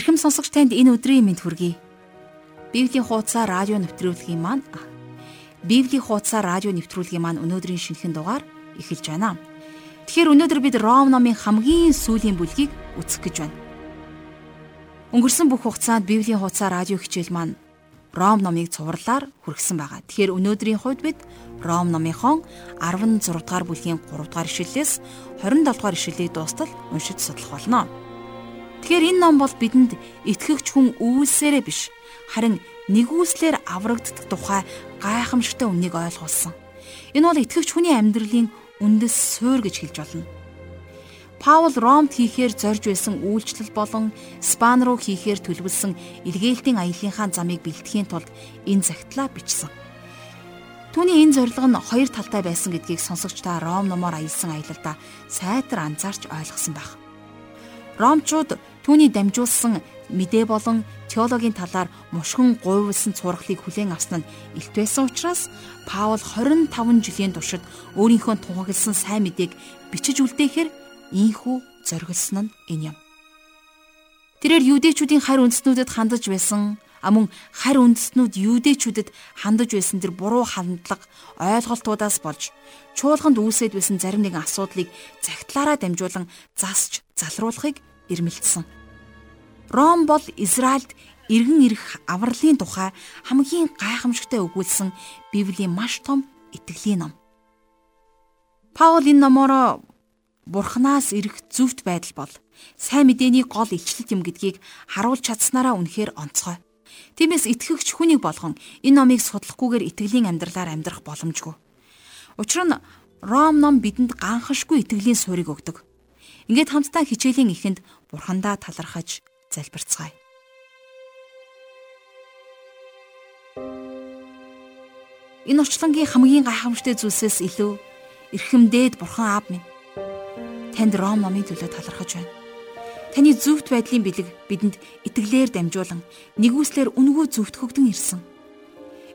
Ирхэм сонсогч танд энэ өдрийн мэнд хүргэе. Библийн хуудасаа радио нэвтрүүлгийн маань Библийн хуудасаа радио нэвтрүүлгийн маань өнөөдрийн шинэхэн дугаар эхэлж байна. Тэгэхээр өнөөдөр бид Ром номын хамгийн сүүлийн бүлгийг үзэх гэж байна. Өнгөрсөн бүх хугацаанд Библийн хуудасаа радио хичээл маань Ром номыг цувралаар хүргэсэн байгаа. Тэгэхээр өнөөдрийн хувьд бид Ром номынхон 16 дугаар бүлгийн 3 дугаар ишлэлээс 27 дугаар ишлэлийг дуустал уншиж судлах болно. Тэгэхээр энэ ном бол бидэнд итгэгч хүн үйлсээрээ биш харин нэгүслэр аврагддаг тухай гайхамшигтай үннийг ойлгуулсан. Энэ бол итгэгч хүний амьдралын үндэс суурь гэж хэлж болно. Паул Ромд хийхээр зорж байсан үйлчлэл болон Спан руу хийхээр төлөвлөсөн эргээлтийн аяллахаа замыг бэлтгэхийн тулд энэ загтлаа бичсэн. Түүний энэ зорилго нь хоёр талтай байсан гэдгийг сонсогчдаа Ром номоор аялсан аялалдаа сайтар анзаарч ойлгосон байх. Ромчууд түүний дамжуулсан мэдээ болон теологийн талаар мушгин гуйвлсан цурхлыг хүлээн авсан нь илт байсан учраас Паул 25 жилийн туршид өөрийнхөө тунхагласан сайн мэдээг бичиж үлдээхээр Ийхүү зориглсон нь энэ юм. Тэрээр юудэчүүдийн харь үндэстнүүдэд хандаж байсан амун харь үндэстнүүд юудэчүүдэд хандаж байсан тэр буруу хандлага ойлголтуудаас болж чуулганд үүсэд байсан зарим нэгэн асуудлыг загтлаараа дамжуулан засч залруулахыг ирмэлцсэн. Ром бол Израильд иргэн ирэх авралын тухай хамгийн гайхамшигтай өгүүлсэн Библийн маш том итгэлийн ном. Паул энэ номоор Бурханаас ирэх зөвхт байдал бол сайн мэдээний гол илчлэлт юм гэдгийг харуулж чадсанараа үнэхээр онцгой. Тиймээс итгэгч хүнийг болгон энэ номыг судлахгүйгээр итгэлийн амьдралаар амьдрах боломжгүй. Учир нь Ром ном бидэнд ганхашгүй итгэлийн суурийг өгдөг. Ингээд хамтдаа хичээлийн эхэнд Бурхандаа талархаж залбирцгаая. Энэ орчлонгийн хамгийн гайхамшигт зүйлсээс илүү эрхэмдээд Бурхан аав минь танд Ром номын төлөө талархаж байна. Таны зөвхт байдлын бэлэг бидэнд итгэлээр дамжуулан нэгүслэр үнгүү зөвтгөгдөн ирсэн.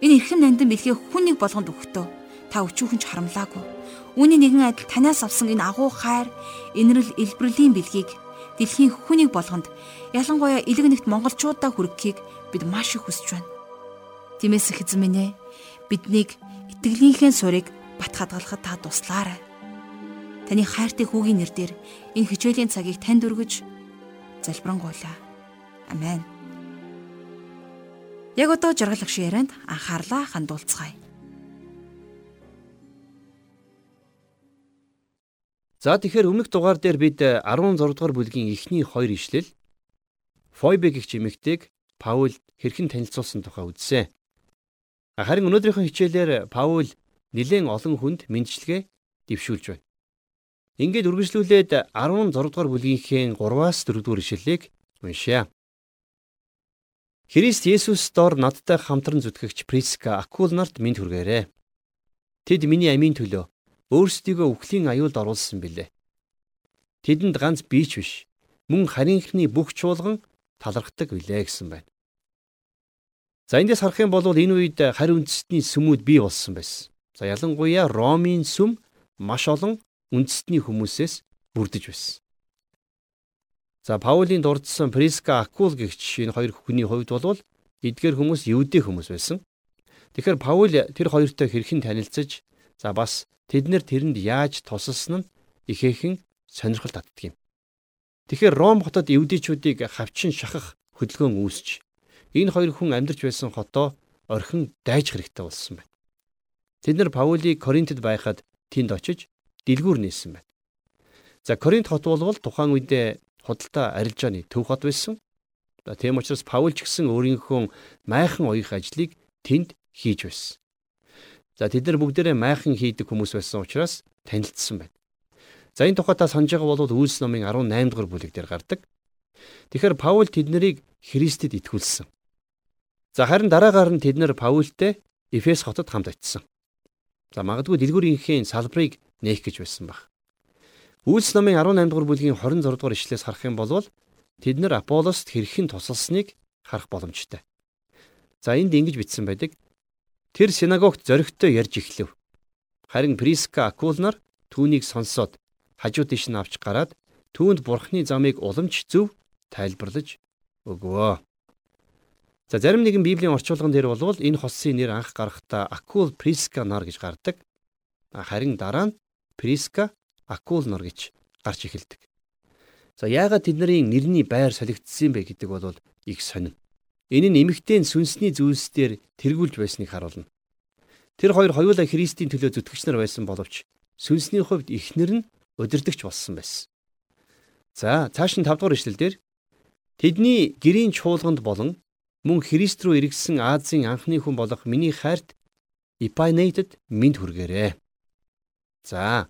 Энэ эрхэм нандин бэлгээ хүн нэг болгонд өгтөө. Та өчүүхэн ч харамлаагүй. Үүний нэгэн адил танаас авсан энэ агуу хайр, инрэл илбэрлийн бэлгийг дэлхийн хүнийг болгонд ялангуяа элэг нэгт монголчуудаа хүргэхийг бид маш их хүсэж байна. Тиймээс эзэн минь ээ биднийг итгэлийнхээ сурыг бат хадгалахад та туслаарай. Таны хайртай хүүгийн нэрээр энэ хичээлийн цагийг танд өргөж залбирanгуйлаа. Амен. Яг одоо жаргалах шиг ярианд анхаарлаа хандуулцгаая. За тэгэхээр өмнөх дугаар дээр бид 16 дугаар бүлгийн эхний хоёр ишлэл Фойбе гэх чимэгтэйг Паул хэрхэн танилцуулсан тухай үзсэн. Харин өнөөдрийнхөө хичээлээр Паул нэлээд олон хүнд мэдчилгээ дэвшүүлж байна. Ингээд үргэлжлүүлээд 16 дугаар бүлгийнхээ 3-аас 4 дугаар ишлэлийг уншъя. Христ Есүс дор надтай хамтран зүтгэгч Приска Акул нарт минь хүргээрэй. Тэд миний амийн төлөө өөрсдийгөө үхлийн аюулд оруулсан билээ. Тэдэнд ганц би ч биш, мөн харийнхны бүх чуулган талархдаг билээ гэсэн байна. За эндээс харах юм бол энэ үед харь үндэстний сүмүүд бий болсон байсан. За ялангуяа Ромын сүм маш олон үндэстний хүмүүсээс бүрдэж байсан. За Паулийн дурдсан Приска Акул гэгч энэ хоёр хүний хувьд бол эдгээр хүмүүс евдээ хүмүүс байсан. Тэгэхээр Паул тэр хоёртой хэрхэн танилцаж за бас тэд нэр тэрэнд яаж тусалсан нь ихээхэн сонирхол татдаг юм. Тэгэхээр Ром хотод евдээчүүдийг хавчин шахах хөдөлгөөн үүсч энэ хоёр хүн амьдарч байсан хотоо орхин дайж хэрэгтэй болсон байна. Тэд нар Паулийг Коринтод байхад тэнд очиж дэлгүүр нээсэн байна. За Коринт хот бол тухайн үедээ худалдаа арилжааны төв хот байсан. За тийм учраас Паул ч гэсэн өөрийнхөө майхан уяах ажлыг тэнд хийж байсан. За тэд нар бүгдээрээ майхан хийдэг хүмүүс байсан учраас танилцсан байна. За энэ тухайтаа санаж байгаа бол Үйлс номын 18 дугаар бүлэг дээр гардаг. Тэгэхээр Паул тэднийг Христэд итгүүлсэн. За харин дараагаар нь тэд нар Паултай Эфес хотод хамт очисон. За магадгүй дэлгүүрийнхээ салбарыг нээх гэж байсан баг. Үйлс номын 18 дугаар бүлгийн 26 дугаар ишлээс харах юм бол тэд нар Аполлост хэрхэн тусалсныг харах боломжтой. За энд ингэж бичсэн байдаг. Тэр синагогт зоригтой ярьж эхлэв. Харин Приска Акул нар түүнийг сонсоод хажуу тийш нь авч гараад түүнд бурхны замыг уламж зөв тайлбарлаж өгөө. За зарим нэгэн Библийн орчуулган дээр болвол энэ хосын нэр анх гарахдаа Акул Приска нар гэж гардаг. Харин дараа нь Приска Акул нар гэж гарч эхэлдэг. За яагаад тэдний нэрний байр солигдсон бэ гэдэг бол их сонин. Энэ нь эмэгтэй сүнсний зүйлсээр тэргүүлж байсныг харуулна. Тэр хоёр хоёулаа Христийн төлөө зүтгэгч нар байсан боловч сүнсний хувьд ихнэр нь удирдахч болсон байсан. За цааш нь 5 дугаар ишлэлдэр тэдний гэрийн чуулганд болон мөн Христ рүү иргэсэн Азийн анхны хүн болох миний хайрт Ипайнетэд минь хүргээрээ. За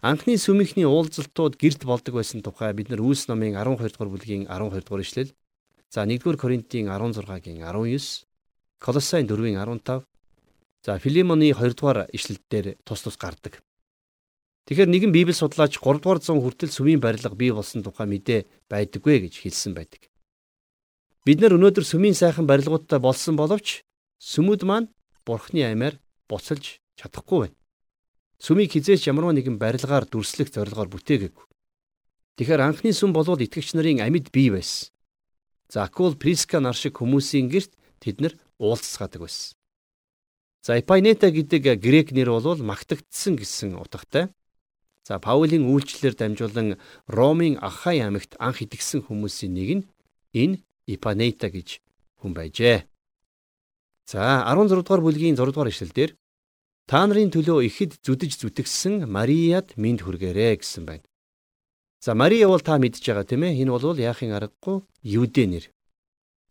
анхны сүмийнхний уулзалтууд гэрд болдог байсан тухай бид нар Үлс номын 12 дугаар бүлгийн 12 дугаар ишлэл. За 1-р Коринтын 16-гийн 19, Колоссайн 4-ийн 15, за Филимоны 2 дугаар ишлэлдээр тус тус гардаг. Тэгэхээр нэгэн Библи судлаач 3 дугаар зуун хүртэл сүмийн барилга бий болсон тухай мэдээ байдаггүй гэж хэлсэн байдаг. Бид нар өнөөдөр сүмийн сайхан барилгуудтай болсон боловч сүмүүд маань бурхны аймаар буцалж чадахгүй байна. Сүмийг хизээч ямарваа нэгэн барилгаар дүрслэх зорилгоор бүтээгээгүй. Тэгэхээр анхны сүм болвол итгэгч нарын амьд бий байсан. Закул Приска нар шиг хүмүүсийн герт тэд нар уулзцаадаг байсан. За Эпайнета гэдэг грек нэр бол магтагдсан гэсэн утгатай. За Паулийн үйлчлэлээр дамжуулан Ромын Ахай аймагт анх итгэсэн хүмүүсийн нэг нь энэ Ипанейта гэж хүн байжээ. За 16 дугаар бүлгийн 6 дугаар ишлэлдэр та нарын төлөө ихэд зүдэж зүтгсэн Мариад минь хүргээрээ гэсэн байна. За Мария бол та мэдж байгаа тийм ээ. Энэ бол яахын аргагүй Юдэ нэр.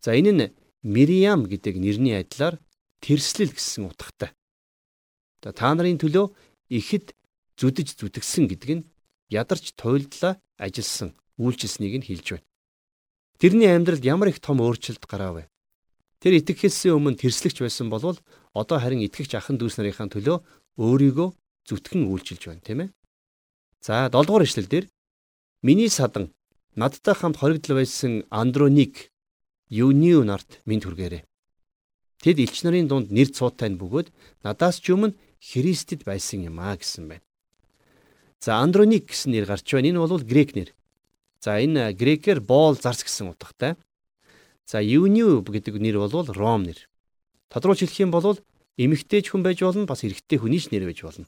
За энэ нь Мириам гэдэг нэрний адилаар тэрслэл гэсэн утгатай. За та нарын төлөө ихэд зүдэж зүтгсэн гэдэг нь ядарч туйлдлаа ажилласан үйлчилснийг нь хэлж байна. Тэрний амьдралд ямар их том өөрчлөлт гарав вэ? Тэр итгэхээс өмнө тэрслэгч байсан болвол одоо харин итгэгч ахын дүүс нарынхаа төлөө өөрийгөө зүтгэн үйлчилж байна, тийм ээ. За 7 дугаар ишлэл дээр миний садан надтай хамт хоригдл байсан Андроник Юниу нарт минь түргээрээ. Тэд элч нарын дунд нэр цуутай нь бөгөөд надаас ч өмнө Христэд байсан юм а гэсэн байна. За Андроник гэсэн нэр гарч байна. Энэ бол грек нэр. За энэ грекээр боол зарц гэсэн утгатай. За Юниу гэдэг нэр бол Ром нэр. Тодруулж хэлэх юм бол эмэгтэйч хүн байж болно бас эрэгтэй хүний ч нэр байж болно.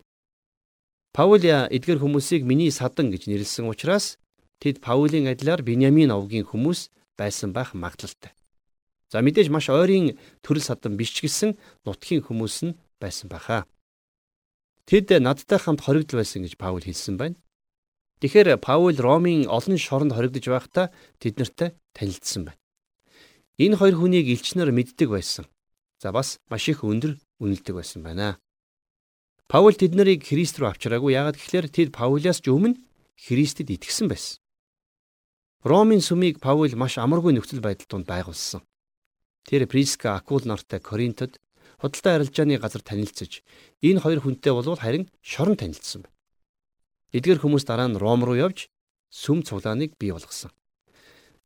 Паул эдгээр хүмүүсийг миний садан гэж нэрлсэн учраас тэд Паулийн адилаар Беньямин овгийн хүмүүс байсан байх магадлалтай. За мэдээж маш ойрын төрөл садан биш гэсэн нутгийн хүмүүс нь байсан байхаа. Тэд надтай хамт хоригдл байсан гэж Паул хэлсэн байна. Тэгэхээр Паул Ромын олон шоронд хоригдож байхдаа тэднэртэй танилцсан байна. Энэ хоёр хүнийг элчнэр мэддэг байсан. За бас маш их өндөр үнэлдэг байсан байна. Паул тэднийг Христ рүү авчираагүй яагаад гэвэл тэд Паулиас ч өмнө Христэд итгэсэн байсан. Ромын сүмийг Паул маш амаргүй нөхцөл байдал донд байгуулсан. Тэр Приска Акул нартай Коринтод худалдаа арилжааны газар танилцж энэ хоёр хүнтэй болвол харин шорон танилцсан байна. Эдгээр хүмүүс дараа нь Ром руу явж сүм цуглааныг бий болгосон.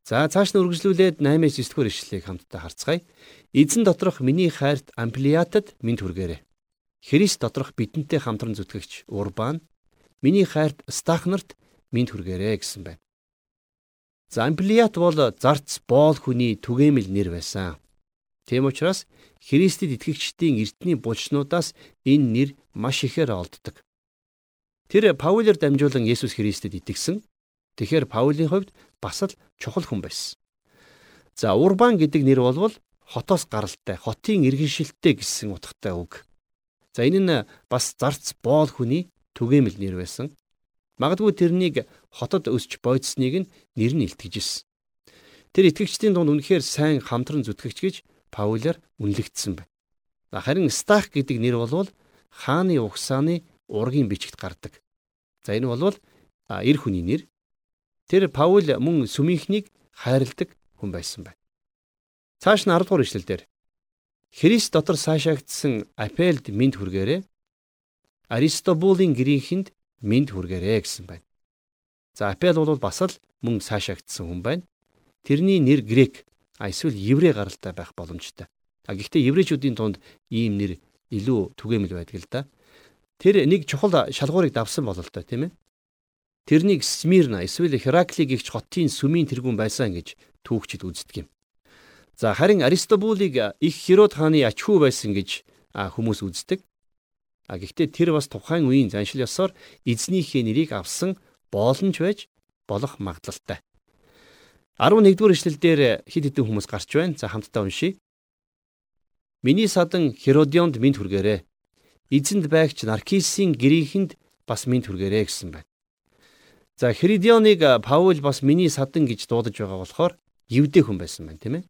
За цааш нь үргэлжлүүлээд 8-9 дэх ишлэлийг хамтдаа харцгаая. Эзэн доторх миний хайрт Амплиатад минь түргээрээ. Христ доторх бидэнтэй хамтран зүтгэгч Урбан миний хайрт Стахнарт минь түргээрээ гэсэн байна. За Амплиат бол зарц боол хүний түгээмэл нэр байсан. Тийм учраас Христэд итгэгчдийн эртний булчнуудаас энэ нэр маш ихээр олддог. Тэр Паулээр дамжуулан Есүс Христэд итгэсэн. Тэгэхээр Паулийн хувьд бас л чухал хүн байсан. За Урбан гэдэг нэр болвол хотоос гаралтай, хотын иргэншилттэй гэсэн утгатай үг. За энэ нь бас зарц боол хүний түгээмэл нэр байсан. Магадгүй тэрнийг хотод өсч бойдсныг нь нэр нь илтгэжсэн. Тэр итгэгчдийн дунд үнэхээр сайн хамтран зүтгэгч гэж Паулаар үнэлэгдсэн байна. Харин Стах гэдэг нэр болвол хааны угсааны ургийн бичигт гардаг. За энэ бол эр хүний нэр. Тэр Паул мөн сүмийнхнийг хайрладаг хүн байсан байна. Цааш нь 10 дугаар ишлэлдэр Христ дотор сайшаагдсан Апелд минь хүргээрээ Аристобулын гэрийнхэнд минь хүргээрээ гэсэн байна. За Апел бол бас л мөн сайшаагдсан хүн байна. Тэрний нэр грек эсвэл еврей гаралтай байх боломжтой. А гэхдээ еврейчүүдийн тунд ийм нэр илүү түгээмэл байдаг л да. Тэр нэг чухал шалгуурыг давсан болол та тийм ээ. Тэрнийг Смирна эсвэл Херакли гихч хотын сүмийн тэргүүн байсан гэж түүхчид үздэг юм. За харин Аристобулыг их Херод хааны ач хүү байсан гэж хүмүүс үздэг. А гэхдээ тэр бас тухайн үеийн заншил ёсоор эзнийхээ нэрийг авсан боолнж байж болох магадлалтай. 11-р эшлэлдэр хид хідэн хүмүүс гарч байна. За хамтдаа уншийе. Миний садан Херодионд минь хүргээрээ. Эзэнд байгч Наркисын гэрийнхэнд бас минь хүргээрээ гэсэн байна. За Херодионыг Паул бас миний садан гэж дуудаж байгаа болохоор евдээ хүн байсан байна, тийм ээ.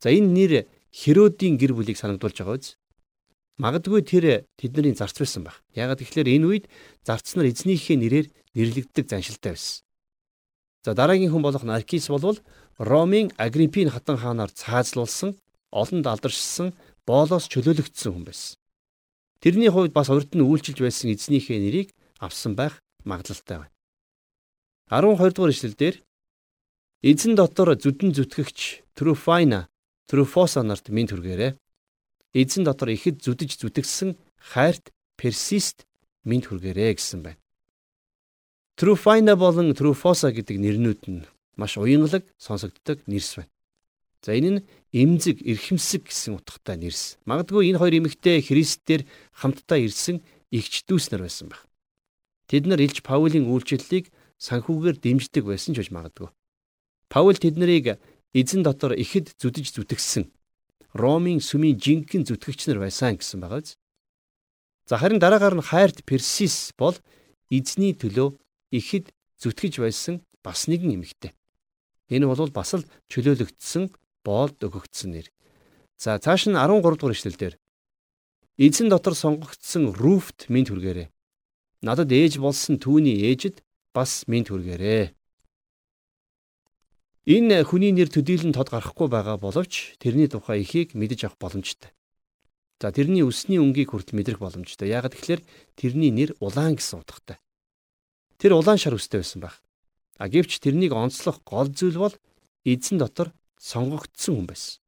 За энэ нэр Херодийн гэр бүлийг санагдуулж байгаа үз. Магадгүй тэр тэдний зарц байсан баг. Ягаад гэвэл энэ үед зарц нар эзнийхээ нэрээр нэрлэгддэг заншилтай байсан. За дараагийн хүн болох Наркис болвол Ромын Агриппийн хатан хаанаар цаазлуулсан, олонд алдаршсан, боолоос чөлөөлөгдсөн хүн байсан. Тэрний хувьд бас урд нь үйлчилж байсан эзнийхээ нэрийг авсан байх магадлалтай байна. 12 дугаар ишлэлдэр эзэн дотор зүдэн зүтгэгч Труфайна, Труфоса нарт минь түргээрээ эзэн дотор ихэд зүдэж зүтгсэн хайрт персист минь хүргээрээ гэсэн байна. Труфайна болон Труфоса гэдэг нэрнүүд нь маш уянгалаг сонсогддог нэрс байна. За энэ нь эмзэг, эрхэмсэг гэсэн утгатай нэрс. Магадгүй энэ хоёр эмэгтэй Христээр хамтдаа ирсэн эгч дүүс нар байсан байх. Тэд нар Илж Паулийн үйлчлэлийг санхүүгээр дэмждэг байсан ч гэж магадгүй. Паул тэднийг эзэн дотор ихэд зүдэж зүтгсэн Ромын сүмийн жинхэнэ зүтгэгч нар байсан гэсэн байгаа биз. За харин дараагаар нь хайрт Персис бол эзний төлөө ихэд зүтгэж байсан бас нэгэн эмэгтэй. Энэ бол бас л чөлөөлөгдсөн боолд өгөгдсөн нэр. За цааш нь 13 дугаар ишлэлдэр эзэн дотор сонгогдсон Руфт минь хүргээрээ. Надад ээж болсон түүний ээжэд бас минь хүргээрээ. Энэ хүний нэр төдийлөн тод гарахгүй байгаа боловч тэрний тухай ихийг мэдэж авах боломжтой. За тэрний өсний өнгийг хүртэл мэдрэх боломжтой. Яагаад гэвэл тэрний нэр улаан гэсэн утгатай. Тэр улаан шар өстэй байсан байх. А гэвч тэрнийг онцлох гол зүйл бол эзэн дотор сонгогдсон хүн байсан.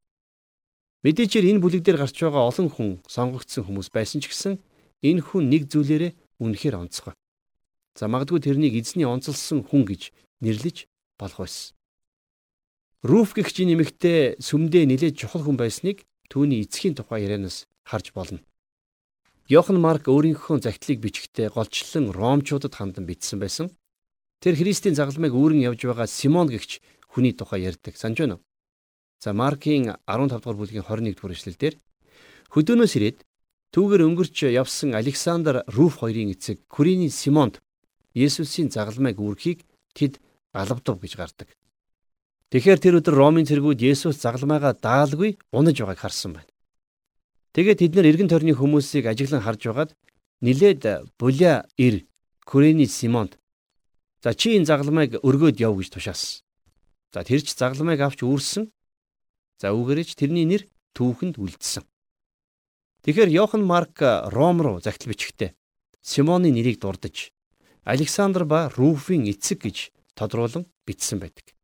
Мэдээчээр энэ бүлэг дээр гарч байгаа олон хүн сонгогдсон хүмүүс байсан ч гэсэн энэ хүн нэг зүйлээрээ үнэхээр онцгой. За магадгүй тэрнийг эзний онцлсон хүн гэж нэрлэж болох байсан. Руф гэгч нэмэгтэй сүмдээ нэлээд чухал хүн байсныг түүний эцгийн тухай ярианаас харж болно. Йохан Марк өөрийнхөө загтлыг бичгтээ голчлон ромчуудад хандан бичсэн байсан. Тэр Христийн загалмайг үүрэн явж байгаа Симон гэгч хүний тухай ярьдаг. Санж байна уу? За Маркийн 15 дугаар бүлгийн 21 дугаар эшлэлдэр хөдөөнөөс ирээд түүгээр өнгөрч явсан Александр Руф хоёрын эцэг Курины Симонд Есүсийн загалмайг үүрхийг тэд алавдав гэж гардаг. Тэгэхээр тэр өдөр Ромын цэргүүд Есүс загалмайгаа даалгүй унаж байгааг харсан байна. Тэгээд тэд нэр эргэн тойрны хүмүүсийг ажиглан харж байгаад нилээд булиа ир Күрэний Симонд за чи энэ загалмайг өргөөд яв гэж тушаасан. За тэр ч загалмайг авч үүрсэн. За үүгээрэж тэрний нэр түүхэнд үлдсэн. Тэгэхээр Йохан Марк Ром руу загтал бичгтээ Симоны нэрийг дурдж Александр ба Руфийн эцэг гэж тодруулан бичсэн байдаг.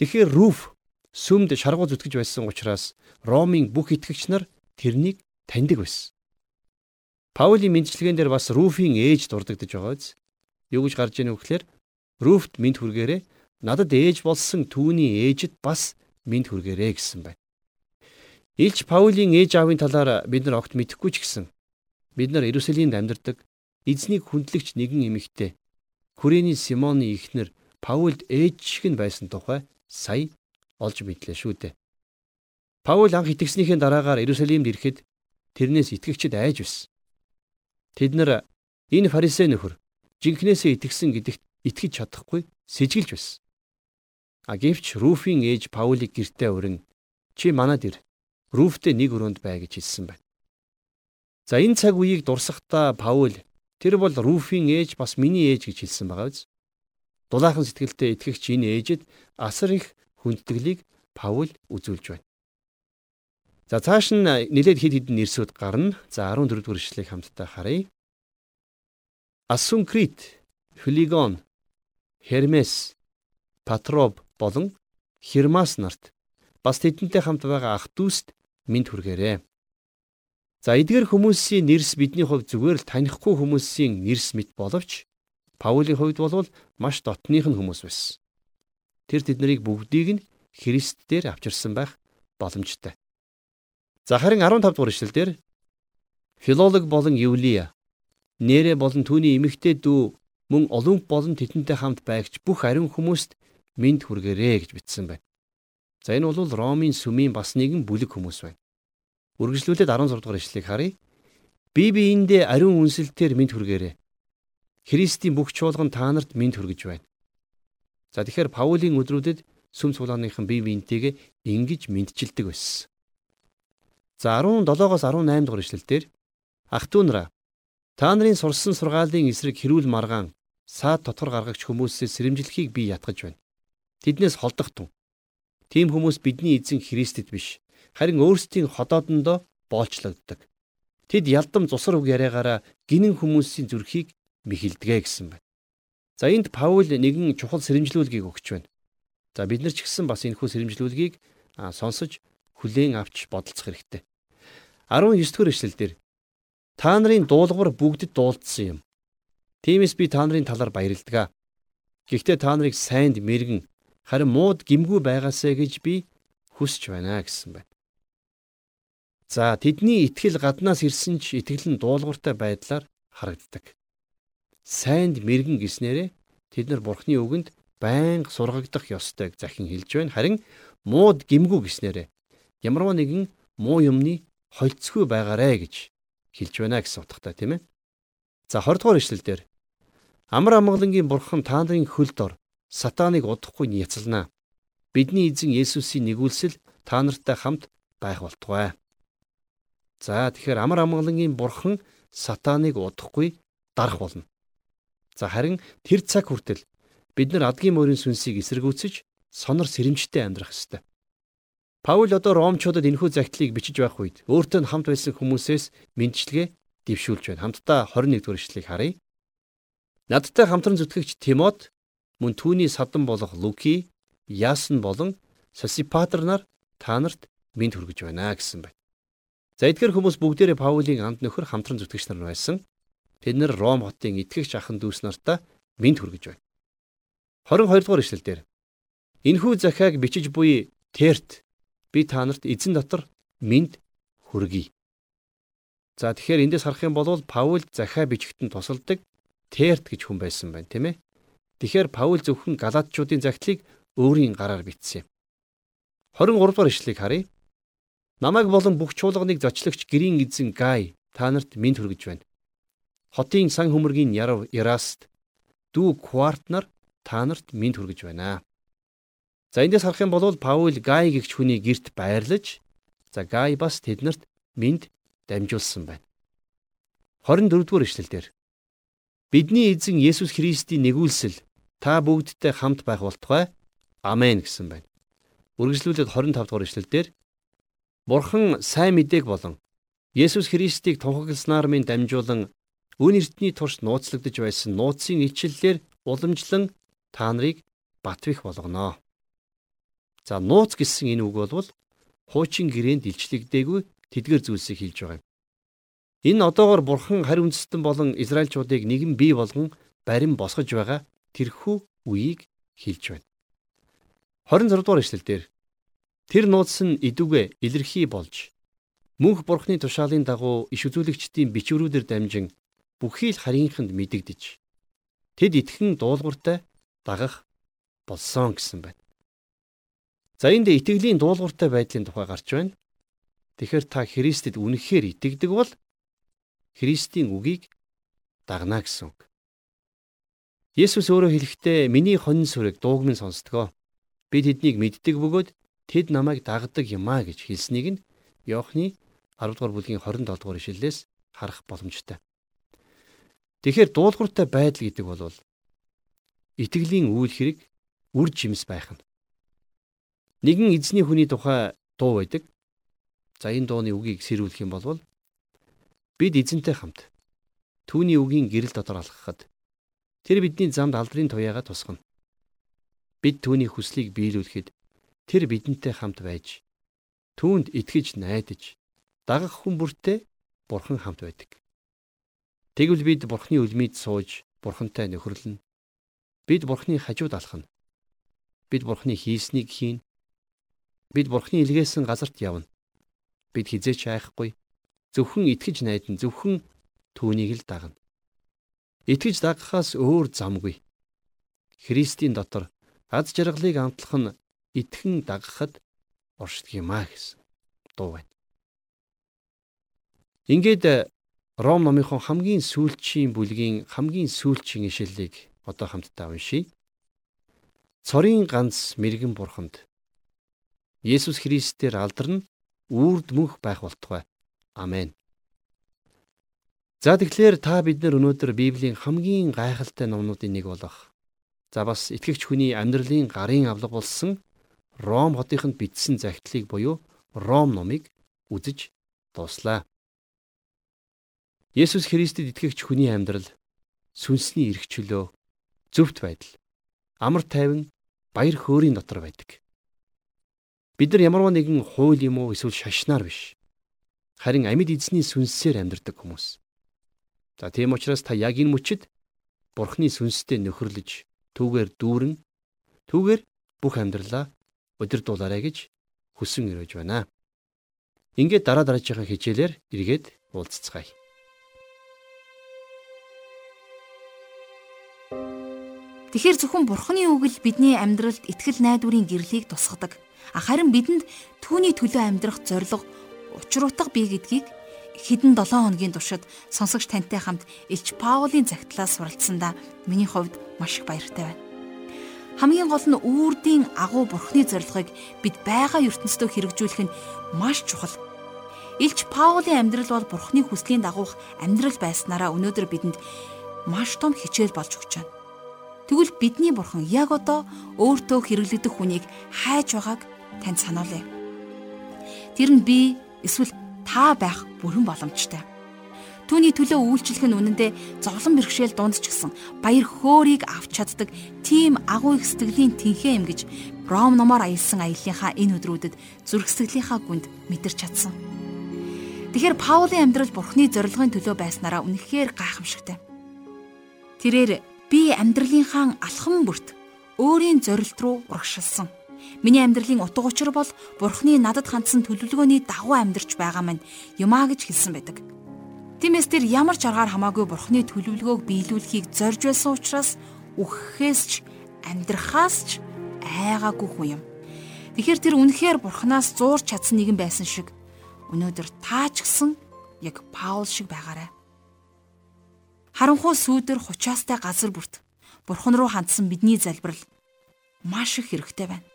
Тэгэхээр Руф сүмд шаргуу зүтгэж байсан учраас Ромын бүх итгэгч нар тэрнийг таньдаг байсан. Паулийн мэдчилгээн дээр бас Руфийн ээж дурддагдж байгаа биз? Юу гэж гарч ийнө вөхлөөр Руфт мэд хүргээрээ надад ээж болсон түүний ээжэд бас мэд хүргээрээ гэсэн байна. Илч Паулийн ээж аавын талаар бид нар огт мэдэхгүй ч гэсэн бид нар Иерусалимд амьдардаг эзнийг хүндлэгч нэгэн эмэгтэй Күрэний Симоны ихнэр Паулд ээж шиг нь байсан тухай сая олж мэдлээ шүү дээ. Паул анх итгэснийхээ дараагаар Иерусалимд ирэхэд тэрнээс итгэгчд айж байсан. Тэд нар энэ фарисей нөхөр жинкнээсээ итгэсэн гэдэгт итгэж чадахгүй сэжгэлж байсан. А гэвч Руфийн ээж Паулийг гертэ өрн чи манад ир. Руфтэй нэг өрөөнд бай гэж хэлсэн байна. За энэ цаг үеийг дурсахдаа Паул тэр бол Руфийн ээж бас миний ээж гэж хэлсэн байгаа биз? Дулаахан сэтгэлтэй итгэгч энэ ээжэд асар их хүндэтгэлийг Паул үзүүлж байна. За цааш нь нэлээд хэд хэдэн нэрсүүд гарна. За 14 дугаар ишлэгийг хамтдаа харъя. Асункрит, Филигон, Хермес, Патроб болон Хермас нарт бас тэдэнтэй хамт байгаа ах дүүст мэд хүргээрээ. За эдгээр хүмүүсийн нэрс бидний хувьд зүгээр л танихгүй хүмүүсийн нэрс мэт боловч Паулийн хувьд бол маш дотных нь хүмүүс байсан. Тэр тэднийг бүгдийг нь Христ дээр авчирсан байх боломжтой. За харин 15 дугаар ишлэлдэр филолог болон Юлия нэрэ болон түүний эмэгтэй дүү мөн Олимп болон тэдэнтэй хамт байгч бүх ариун хүмүүст мэд хүргээрэй гэж бичсэн байна. За энэ бол Ромын сүмийн бас нэгэн бүлэг хүмүүс байна. Үргэлжлүүлээд 16 дугаар ишлэгийг харъя. Би биендээ ариун үнсэлтээр мэд хүргээрэй. Христийн бүх чуулган та нарт мэд хүргэж байна. За тэгэхээр Паулийн өдрүүдэд сүм цуглааныхан бие биентэйгээ ингэж мэдчилдэг байсан. За 17-оос 18 дугаар ишлэлдэр ах トゥ нараа та нарын сурсан сургаалын эсрэг хэрүүл маргаан саад дотор гаргагч хүмүүсээс сэрэмжлэхийг би ятгаж байна. Тэднээс холдох тун. Тийм хүмүүс бидний эзэн Христэд биш, харин өөрсдийн ходоодондоо боолчлогддог. Тэд ялдам цусар үг яриагаараа гинэн хүмүүсийн зүрхийг мэхэлдэгэ гэсэн байна. За энд Паул нэгэн чухал сэрэмжлүүлгийг өгч байна. За бид нар ч гэсэн бас энэхүү сэрэмжлүүлгийг сонсож хүлээн авч бодолцох хэрэгтэй. 19 дэх эшлэлдэр та нарын дуулуураар бүгдэд дуулдсан юм. Тиймээс би та нарын талаар баярлдаг. Гэхдээ та нарыг сайнд мэрэгэн харин мууд гимгүү байгаасаа гэж би хүсэж байна гэсэн байна. За тэдний итгэл гаднаас ирсэн ч итгэл нь дуулууртай байдлаар харагддаг. Сайнд мэрэгэн гиснээрээ тэд нар бурхны үгэнд байнга сургагдах ёстойг захин хэлж байна. Харин мууд гимгүү гиснээрээ ямарваа нэгэн муу юмны холцгүй байгаарэ гэж хэлж байна гэсэн утгатай тийм ээ. За 20 дугаар ишлэлдэр амар амгалангийн бурхан та нарын хөл дор сатаныг удахгүй няцалнаа. Бидний эзэн Есүсийн нэгүүлсэл та нартай хамт байх болтугай. За тэгэхээр амар амгалангийн бурхан сатаныг удахгүй дарах болно. За харин тэр цаг хүртэл бид нар адгийн морийн сүнсийг эсэргүүцэж сонор сэрэмжтэй амьдрах ёстой. Паул одоо ромчуудад энэхүү загтлыг бичиж байх үед өөртөө хамт байсан хүмүүсээс мэдчилгээ дэвшүүлж байна. Хамтдаа 21 дугаар ишлэгийг харъя. Надтай хамтран зүтгэгч Тимот мөн түүний садан болох Луки, Яасан болон Сосипатр нар та нарт мэд хүргэж байна гэсэн байна. За эдгээр хүмүүс бүгдээрээ Паулийн анд нөхөр хамтран зүтгэгч нар байсан. Тэд нэр Ром хотын итгэгч ахын дүүс нартаа мэд хүргэж байна. 22 дугаар ишлэлдэр Энэхүү захиаг бичиж буй Терт би та нарт эзэн дотор минд хүргэе. За тэгэхээр эндээс харах юм бол Паул захиа бичгтэн тусалдаг Терт гэж хүн байсан байна, тийм ээ. Тэгэхээр Паул зөвхөн Галаатчуудын загтлыг өөрийн гараар бичсэн юм. 23 дугаар ишлэгийг харъя. Намайг болон бүх чуулганыг зочлогч гэрийн эзэн Гай та нарт минд хүргэж байна. Хотын сан хөмөргийн ярав Яраст дүү Кварт нар та нарт минд хүргэж байна. За эндээс харах юм бол Паул Гай гэгч хүний герт байрлаж за Гай бас тэднэрт минд дамжуулсан байна. 24 дугаар эшлэлдэр Бидний эзэн Есүс Христийн нэгүүлсэл та бүгдтэй хамт байх болтугай. Амен гэсэн байна. Үргэлжлүүлээд 25 дугаар эшлэлдэр Бурхан сайн мэдээг болон Есүс Христийг тунхагласнаар минь дамжуулан өн эртний турш нууцлагдж байсан нууцын ичлэлээр уламжлан та нарыг батвих болгоно. За нууц гэсэн энэ үг бол хуучин гэрээнд илчлэгдээгүй тэдгэр зүйлсийг хэлж байгаа юм. Энэ одоогор бурхан харь үндэстэн болон Израильчуудыг нэгэн бий болгон барин босгож байгаа тэрхүү үеийг хэлж байна. 26 дугаар эшлэлдэр тэр нууц нь идүгэ илэрхий болж мөнх бурхны тушаалын дагуу иш үзүүлэгчдийн бичвэрүүдээр дамжин бүхий л харийнханд мэдэгдэж тэд итгэн дуулууртай дагах болсон гэсэн байна. За энд итгэлийн дуулууртай байдлын тухай гарч байна. Тэгэхээр та Христэд үнэхээр итгэдэг бол Христийн үгийг дагна гэсэн үг. Есүс өөрөө хэлэхдээ миний хонин сүрэг дуугмын сонсдгоо. Би тэднийг мэддэг бөгөөд тэд намайг дагдаг юмаа гэж хэлснийг нь Иохны 10 дугаар бүлгийн 27 дугаар ишлэлээс харах боломжтой. Тэгэхээр дуулууртай байдал гэдэг бол итгэлийн үйл хэрэг үр жимс байх нь. Нэгэн эзний хүний тухай дуу байдаг. За энэ дууны үгийг сэрүүлэх юм бол бид эзэнтэй хамт түүний үгийн гэрэл дотор алхахад тэр бидний замд алдрын туяагаа тусгана. Бид түүний хүслийг биелүүлэхэд тэр бидэнтэй хамт байж түүнд итгэж найдаж дагах хүн бүртээ бурхан хамт байдаг. Тэгвэл бид бурханы үлмийд сууж бурхантай нөхөрлөнө. Бид бурханы хажууд алхна. Бид бурханы хийснийг хийн бид Бурхны илгээсэн газарт явна. Бид хизээч айхгүй. Зөвхөн итгэж найдан зөвхөн түүнийг л дагна. Итгэж дагахаас өөр замгүй. Христийн дотор аз жаргалыг амтлах нь итгэн дагахад оршдог юм а гэсэн дуу байна. Ингээд Ром номынхон хамгийн сүүлчийн бүлгийн хамгийн сүүлчийн ишлэлийг одоо хамтдаа уншийе. Цорын ганц мэрэгэн бурханд Есүс Христээр алдарна үрд мөнх байх болтугай. Амен. За тэгэхээр та бид нар өнөөдөр Библийн хамгийн гайхалтай номнуудын нэг болох за бас итгэгч хүний амьдралын гарын авлага болсон Ром хотынд бичсэн захидлыг буюу Ром номыг үзэж дууслаа. Есүс Христэд итгэгч хүний амьдрал сүнсний эрх чөлөө зөвхт байдал амар тайван баяр хөөрийн дотор байдаг. Бид нар ямарваа нэгэн хууль юм уу эсвэл шашнаар биш. Харин амьд эзний сүнсээр амьдардаг хүмүүс. За тийм учраас та яг энэ мөчид Бурхны сүнстэй нөхөрлөж түүгээр дүүрэн түүгээр бүх амьдралаа удирдуулаарай гэж хүсэн өрөөж байна. Ингээд дараа дараагийн хичээлээр эргээд уулзцгаая. Тэгэхээр зөвхөн Бурхны үг л бидний амьдралд итгэл найдварын гэрлийг тусгадаг харин бидэнд түүний төлөө амьдрах зориг учир утга бий гэдгийг хэдэн 7 хоногийн туршид сонсогч тантай хамт Илч Паулийн загтлаас суралцсандаа миний хувьд маш их баяртай байна. Хамгийн гол нь үрдийн агуу бурхны зорилгыг бид байгаа ертөнцид хэрэгжүүлэх нь маш чухал. Илч Паулийн амьдрал бол бурхны хүслийн дагуух амьдрал байснараа өнөөдөр бидэнд маш том хичээл болж өгч байна. Тэгвэл бидний бурхан яг одоо өөртөө хэрэглэгдэх хүнийг хайж байгааг танд сануулъя. Тэр нь би эсвэл та байх бүрэн боломжтой. Түүний төлөө үйлчлэх нь үнэндээ зовлон бэрхшээл дунд ч гэсэн баяр хөөргийг авч чаддаг тийм агуу их сэтгэлийн тэнхээ юм гэж Ром номоор аялсан аяллахаа энэ өдрүүдэд зүрх сэтгэлийнхаа гүнд мэдэрч чадсан. Тэгэхээр Паулийн амьдрал Бурхны зорилгын төлөө байснараа үнэхээр гайхамшигтай. Тэрээр би амьдралынхаа алхам бүрт өөрийн зорилт руу урагшилсан Миний амьдралын утга учир бол Бурхны надад хандсан төлөвлөгөөний дагуу амьдарч байгаа маань юмаа гэж хэлсэн байдаг. Тиймээс тэр ямар ч аргаар хамаагүй Бурхны төлөвлөгөөг биелүүлэхийг зорж байсан учраас үхэхээс ч амьдрахаас ч айгаагүй хүн юм. Тэгэхээр тэр үнэхээр Бурханаас зуурч чадсан нэгэн байсан шиг өнөөдөр таа ч гэсэн яг Паул шиг байгаарай. Харанхуй сүүдэр хучаастай газар бүрт Бурхан руу хандсан бидний залбирал маш их хэрэгтэй байна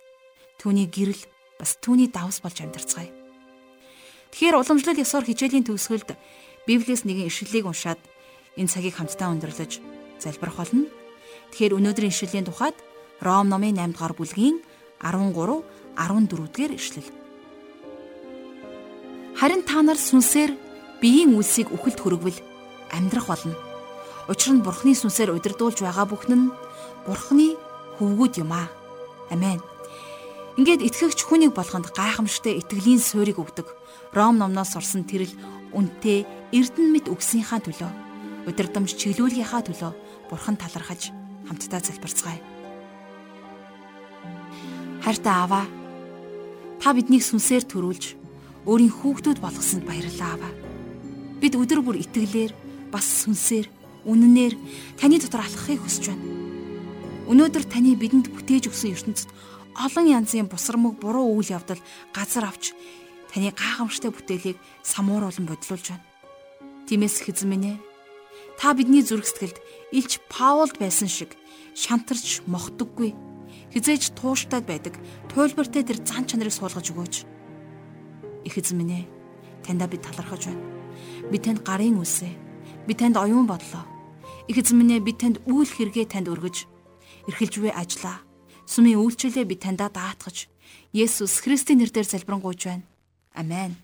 түүний гэрэл бас түүний давс болж амьдарцгаая. Тэгэхээр уламжлал ёсоор хичээлийн төгсгөлд Библиэс нэгэн ишлэлийг уншаад энэ цагийг хамтдаа өндөрлөж залбирах болно. Тэгэхээр өнөөдрийн ишлэлийн тухайд Ром номын 8 дугаар бүлгийн 13 14 дугаар ишлэл. Харин та нар сүнсээр биеийн үлсийг үхэлд хөргөвөл амьдрах болно. Учир нь Бурхны сүнсээр удирдуулж байгаа бүхэн нь Бурхны хөвгүүд юм аа. Амен. Ингээд итгэгч хүнийг болгонд гайхамшигтай итгэлийн суурийг өгдөг. Ром номноос сурсан тэрл үнтэй эрдэн мэд өгсөнийхаа төлөө удирдамж чиглүүлгийнхаа төлөө бурхан талархаж хамтдаа залбирцгаая. Хайртай аваа та биднийг сүнсээр төрүүлж өөрийн хүүхдүүд болгосонд баярлалаа аваа. Бид өдөр бүр итгэлээр бас сүнсээр үннээр таны дотор алхахыг хүсэж байна. Өнөөдөр таны бидэнд бүтээж өгсөн ертөнцид олон янзын бусрамг буруу үйл явдал газар авч таны гайхамшигтай бүтээлийг самууруулан бодлуулж байна. Тиймээс ээ та бидний зүрх сэтгэлд илч Паулд байсан шиг шантарч мохдоггүй хизээж тууштай байдаг туйлбартай тэр зан чанарыг суулгаж өгөөч. Их ээ таньда би талархаж байна. Би танд гарын үсэ. Би танд оюун бодлоо. Их эзэн минь ээ би танд үйл хэрэгээ танд өргөж эрхэлж буй ажиллаа Сүмийн үйлчлэлээ би таньда даатгаж Есүс Христийн нэрээр залбирanгуйж байна. Амен.